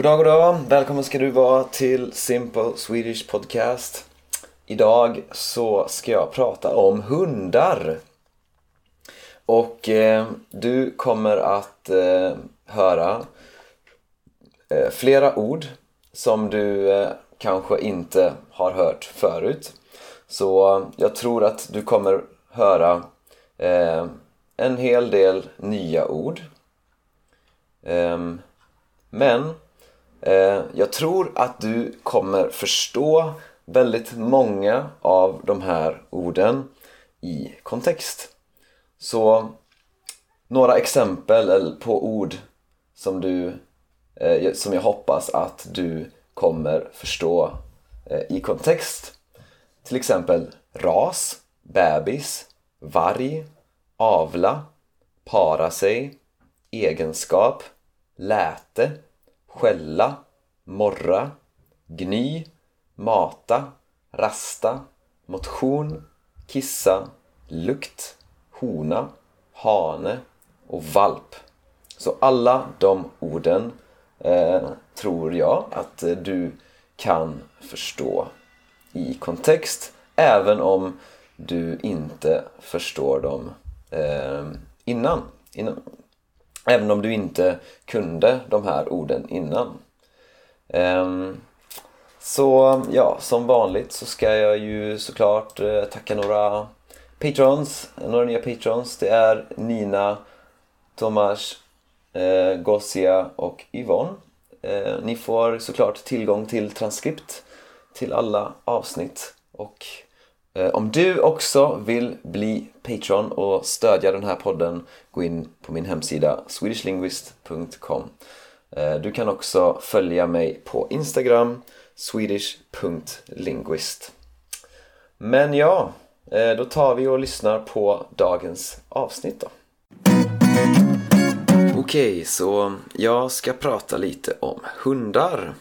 Goddag, goddag. Välkommen ska du vara till Simple Swedish Podcast. Idag så ska jag prata om hundar. Och eh, du kommer att eh, höra eh, flera ord som du eh, kanske inte har hört förut. Så eh, jag tror att du kommer höra eh, en hel del nya ord. Ehm, men Eh, jag tror att du kommer förstå väldigt många av de här orden i kontext. Så några exempel på ord som, du, eh, som jag hoppas att du kommer förstå eh, i kontext. Till exempel ras, bebis, varg, avla, para sig, egenskap, läte, skälla, morra, gny, mata, rasta, motion, kissa, lukt, hona, hane och valp. Så alla de orden eh, tror jag att du kan förstå i kontext även om du inte förstår dem eh, innan, innan. Även om du inte kunde de här orden innan. Ehm, så ja, som vanligt så ska jag ju såklart eh, tacka några patrons, några nya patrons. Det är Nina, Tomas, eh, Gosia och Yvonne. Eh, ni får såklart tillgång till transkript till alla avsnitt och Eh, om du också vill bli Patreon och stödja den här podden gå in på min hemsida swedishlinguist.com eh, Du kan också följa mig på Instagram swedish.linguist Men ja, eh, då tar vi och lyssnar på dagens avsnitt då. Okej, så jag ska prata lite om hundar.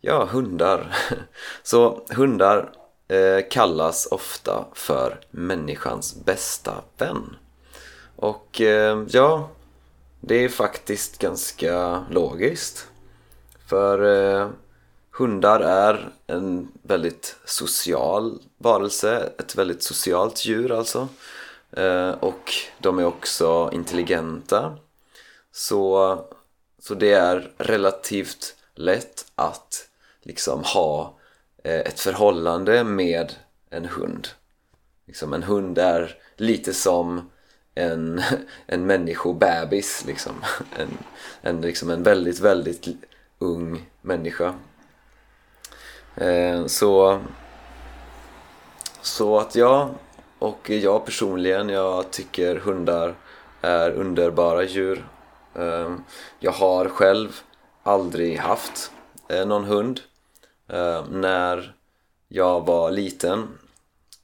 Ja, hundar. Så hundar Eh, kallas ofta för människans bästa vän. Och eh, ja, det är faktiskt ganska logiskt. För eh, hundar är en väldigt social varelse, ett väldigt socialt djur alltså. Eh, och de är också intelligenta. Så, så det är relativt lätt att liksom ha eh, Eh, ett förhållande med en hund. Liksom en hund är lite som en, en människobebis liksom. En, en, liksom en väldigt, väldigt ung människa. Eh, så, så att jag och jag personligen, jag tycker hundar är underbara djur. Eh, jag har själv aldrig haft eh, någon hund. Eh, när jag var liten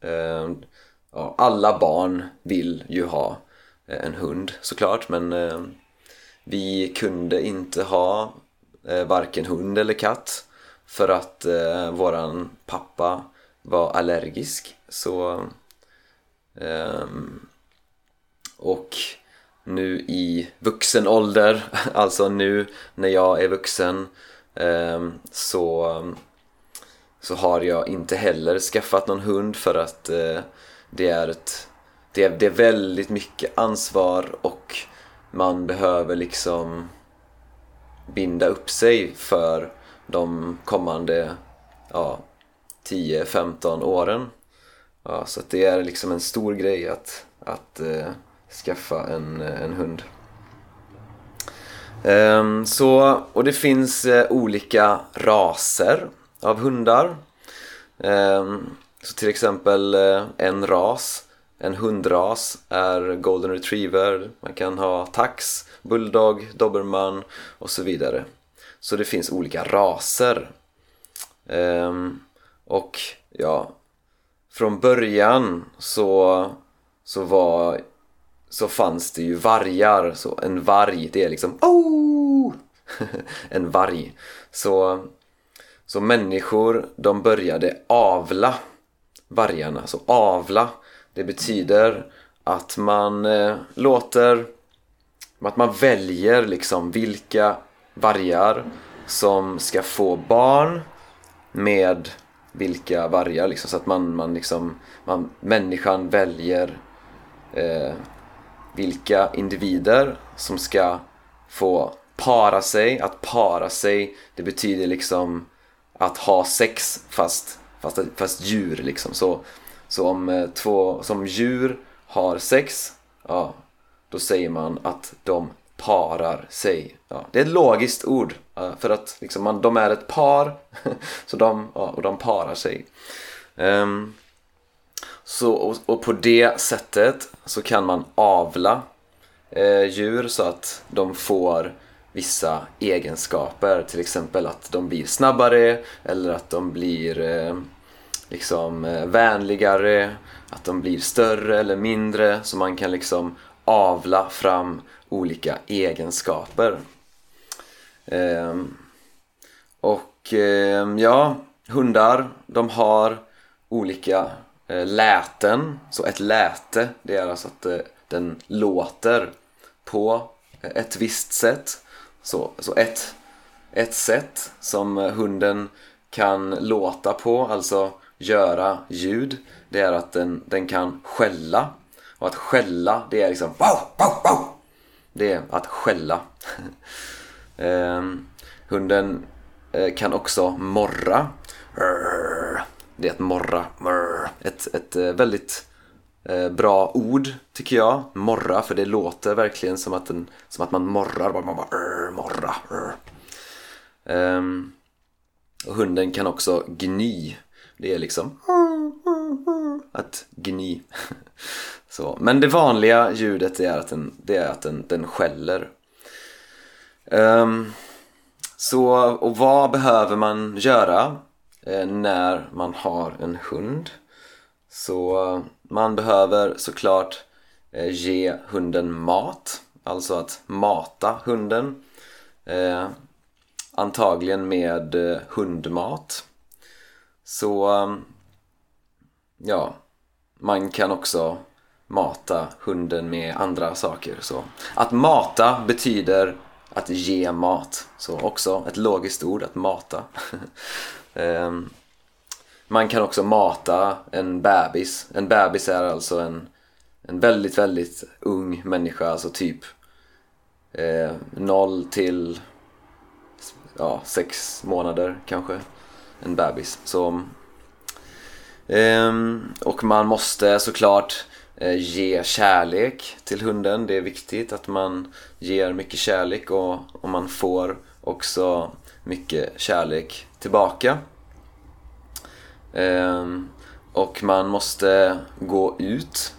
eh, ja, alla barn vill ju ha eh, en hund såklart men eh, vi kunde inte ha eh, varken hund eller katt för att eh, våran pappa var allergisk. Så ehm, och nu i vuxen ålder, alltså nu när jag är vuxen ehm, så så har jag inte heller skaffat någon hund för att eh, det är ett det är, det är väldigt mycket ansvar och man behöver liksom binda upp sig för de kommande ja, 10-15 åren. Ja, så det är liksom en stor grej att, att eh, skaffa en, eh, en hund. Ehm, så, och det finns eh, olika raser av hundar. Ehm, så till exempel eh, en ras, en hundras är golden retriever, man kan ha tax, bulldog, dobermann och så vidare. Så det finns olika raser. Ehm, och ja, från början så, så var så fanns det ju vargar, så en varg det är liksom oh! en varg. Så, så människor de började avla vargarna. Så avla, det betyder att man eh, låter, att man väljer liksom vilka vargar som ska få barn med vilka vargar liksom, så att man, man liksom, man, människan väljer eh, vilka individer som ska få para sig. Att para sig, det betyder liksom att ha sex fast, fast, fast djur liksom. Så, så om eh, två, som djur har sex, ja, då säger man att de parar sig. Ja, det är ett logiskt ord för att liksom man, de är ett par så de, ja, och de parar sig. Um, så, och, och, på det sättet så kan man avla eh, djur så att de får vissa egenskaper. Till exempel att de blir snabbare eller att de blir eh, liksom eh, vänligare, att de blir större eller mindre så man kan liksom avla fram olika egenskaper. Eh, och eh, ja, hundar de har olika eh, läten. Så ett läte det är alltså att eh, den låter på ett visst sätt. Så, så ett, ett sätt som hunden kan låta på, alltså göra ljud, det är att den, den kan skälla. Och att skälla, det är liksom wow, wow, wow. Det är att skälla. eh, hunden eh, kan också morra. Det är att morra. Ett, ett eh, väldigt Eh, bra ord tycker jag. Morra, för det låter verkligen som att, den, som att man morrar. Man bara, morra. Um, och hunden kan också gny. Det är liksom att gny. Så. Men det vanliga ljudet är att den, det är att den, den skäller. Um, så, och vad behöver man göra eh, när man har en hund? Så eh, man behöver såklart eh, ge hunden mat, alltså att mata hunden. Eh, antagligen med eh, hundmat. Så ja, man kan också mata hunden med andra saker. Så att mata betyder att ge mat. Så också ett logiskt ord, att mata. um, Man kan också mata en bebis. En bebis är alltså en, en väldigt, väldigt ung människa, alltså typ eh, 0 till ja, 6 månader kanske. En bebis. Så, eh, och man måste såklart eh, ge kärlek till hunden. Det är viktigt att man ger mycket kärlek och, och man får också mycket kärlek tillbaka. Ehm, och man måste gå ut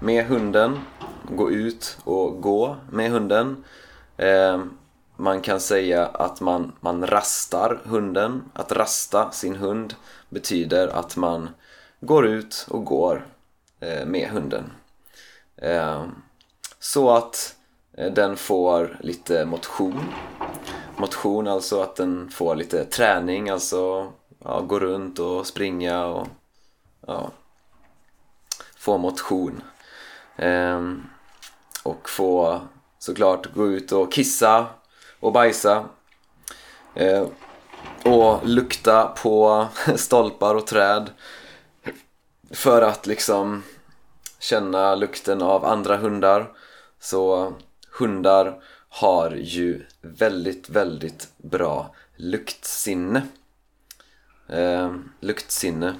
med hunden. Gå ut och gå med hunden. Ehm, man kan säga att man, man rastar hunden. Att rasta sin hund betyder att man går ut och går eh, med hunden. Ehm, så att eh, den får lite motion. Motion alltså att den får lite träning, alltså ja, gå runt och springa och ja, få motion. Ehm, och få såklart gå ut och kissa och bajsa. Ehm, och lukta på stolpar och träd. För att liksom känna lukten av andra hundar. Så hundar har ju väldigt, väldigt bra luktsinne eh, luktsinne.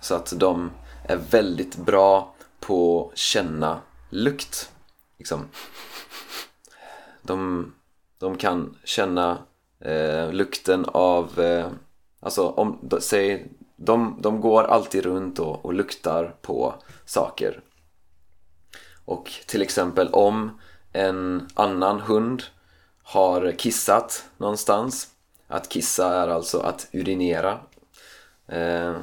Så att de är väldigt bra på att känna lukt. Liksom. De, de kan känna eh, lukten av, eh, alltså om, säg, de, de går alltid runt och, och luktar på saker. Och till exempel om en annan hund har kissat någonstans. Att kissa är alltså att urinera eh,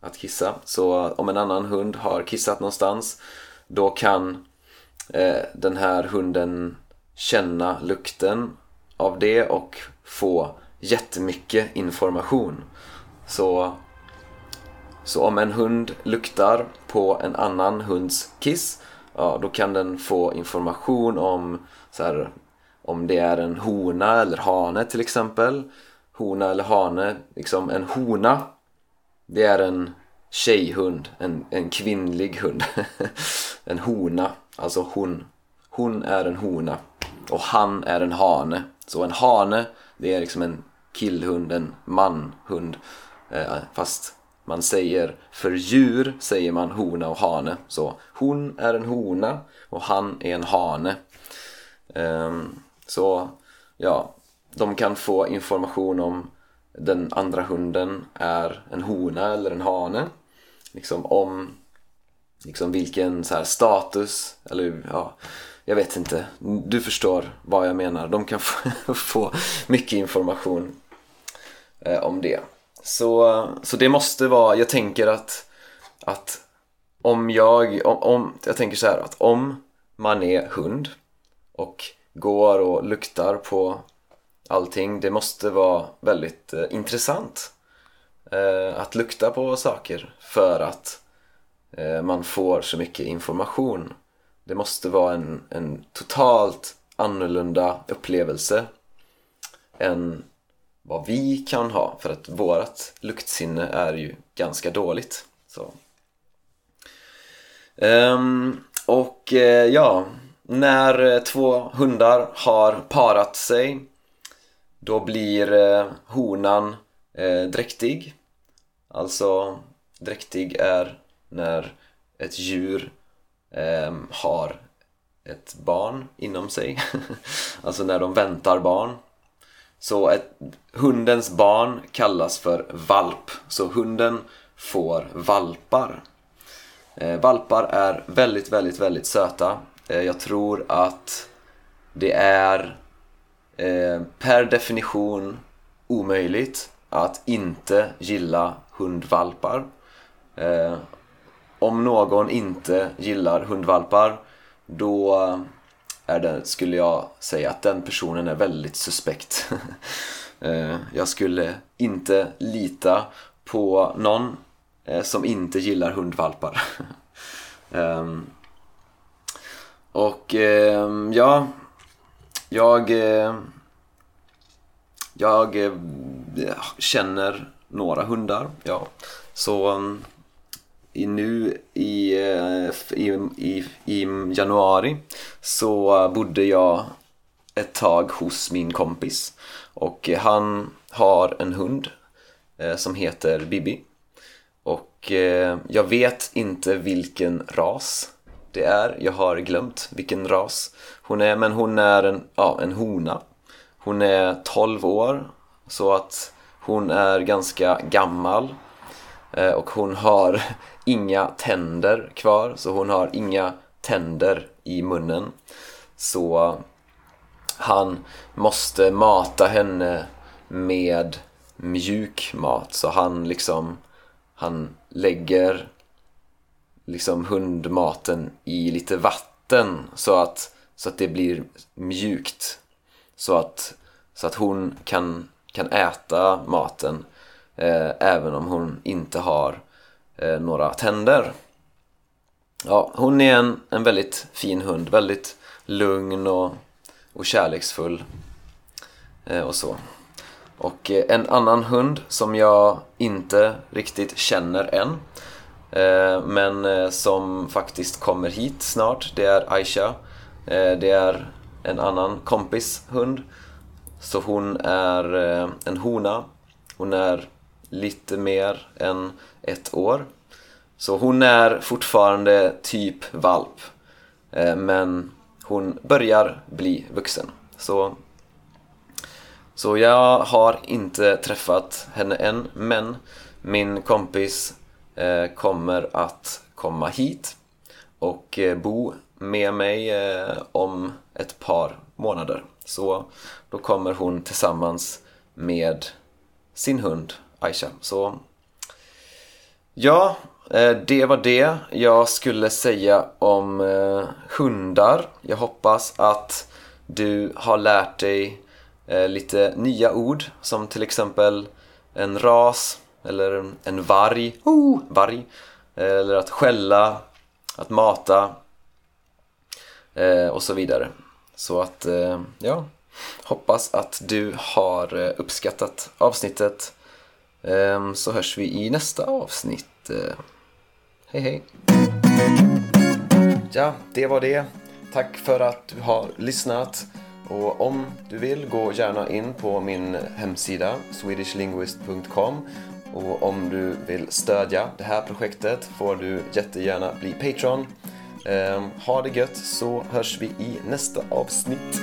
att kissa. Så om en annan hund har kissat någonstans då kan eh, den här hunden känna lukten av det och få jättemycket information. Så, så om en hund luktar på en annan hunds kiss ja, då kan den få information om så här, om det är en hona eller hane till exempel hona eller hane. Liksom en hona, det är en tjejhund, en, en kvinnlig hund. en hona, alltså hon. Hon är en hona och han är en hane. Så en hane, det är liksom en killhund, en manhund. Eh, fast man säger för djur säger man hona och hane. Så hon är en hona och han är en hane. Eh, så ja, de kan få information om den andra hunden är en hona eller en hane. Liksom om liksom vilken så här status, eller ja, jag vet inte. Du förstår vad jag menar. De kan få, få mycket information eh, om det. Så, så det måste vara, jag tänker att, att om jag, om, om, jag tänker så här att om man är hund och går och luktar på allting, det måste vara väldigt eh, intressant eh, att lukta på saker för att eh, man får så mycket information. Det måste vara en, en totalt annorlunda upplevelse än vad vi kan ha för att vårt luktsinne är ju ganska dåligt. Så. Um, och eh, ja, när eh, två hundar har parat sig då blir eh, honan eh, dräktig. Alltså dräktig är när ett djur ehm, har ett barn inom sig. alltså när de väntar barn. Så ett, hundens barn kallas för valp. Så hunden får valpar. Eh, valpar är väldigt, väldigt, väldigt söta. Eh, jag tror att det är eh, per definition omöjligt att inte gilla hundvalpar. Eh, om någon inte gillar hundvalpar då är det, skulle jag säga att den personen är väldigt suspekt. Eh, jag skulle inte lita på någon eh, som inte gillar hundvalpar. Ehm, och ehm, ja, jag, eh, jag eh, känner några hundar, ja. Så mm, i, nu i, eh, i, i, i januari så bodde jag ett tag hos min kompis och han har en hund eh, som heter Bibi och eh, jag vet inte vilken ras det är, jag har glömt vilken ras hon är men hon är en, ja, en hona hon är 12 år så att hon är ganska gammal eh, och hon har inga tänder kvar, så hon har inga tänder i munnen. Så han måste mata henne med mjuk mat, så han liksom han lägger liksom hundmaten i lite vatten så att, så att det blir mjukt. Så att, så att hon kan, kan äta maten eh, även om hon inte har eh, några tänder. Ja, hon är en, en väldigt fin hund, väldigt lugn och, och kärleksfull eh, och så. Och eh, en annan hund som jag inte riktigt känner än Eh, men eh, som faktiskt kommer hit snart, det är Aisha. Eh, det är en annan kompis hund. Så hon är en hona. Hon är lite mer än ett år. Så hon är fortfarande typ valp. Men hon börjar bli vuxen. Så, så jag har inte träffat henne än, men min kompis Eh, kommer att komma hit och eh, bo med mig eh, om ett par månader. Så då kommer hon tillsammans med sin hund Aisha. Så ja, det var det jag skulle säga om hundar. Jag hoppas att du har lärt dig lite nya ord som till exempel en ras eller en varg, oh, varg eller att skälla, att mata och så vidare. Så att, ja, Hoppas att du har eh, uppskattat avsnittet. Ehm, så hörs vi i nästa avsnitt. Eh, hej hej! Ja, det var det. Tack för att du har lyssnat. Och om du vill, gå gärna in på min hemsida swedishlinguist.com och om du vill stödja det här projektet får du jättegärna bli Patreon. Ehm, ha det gött så hörs vi i nästa avsnitt.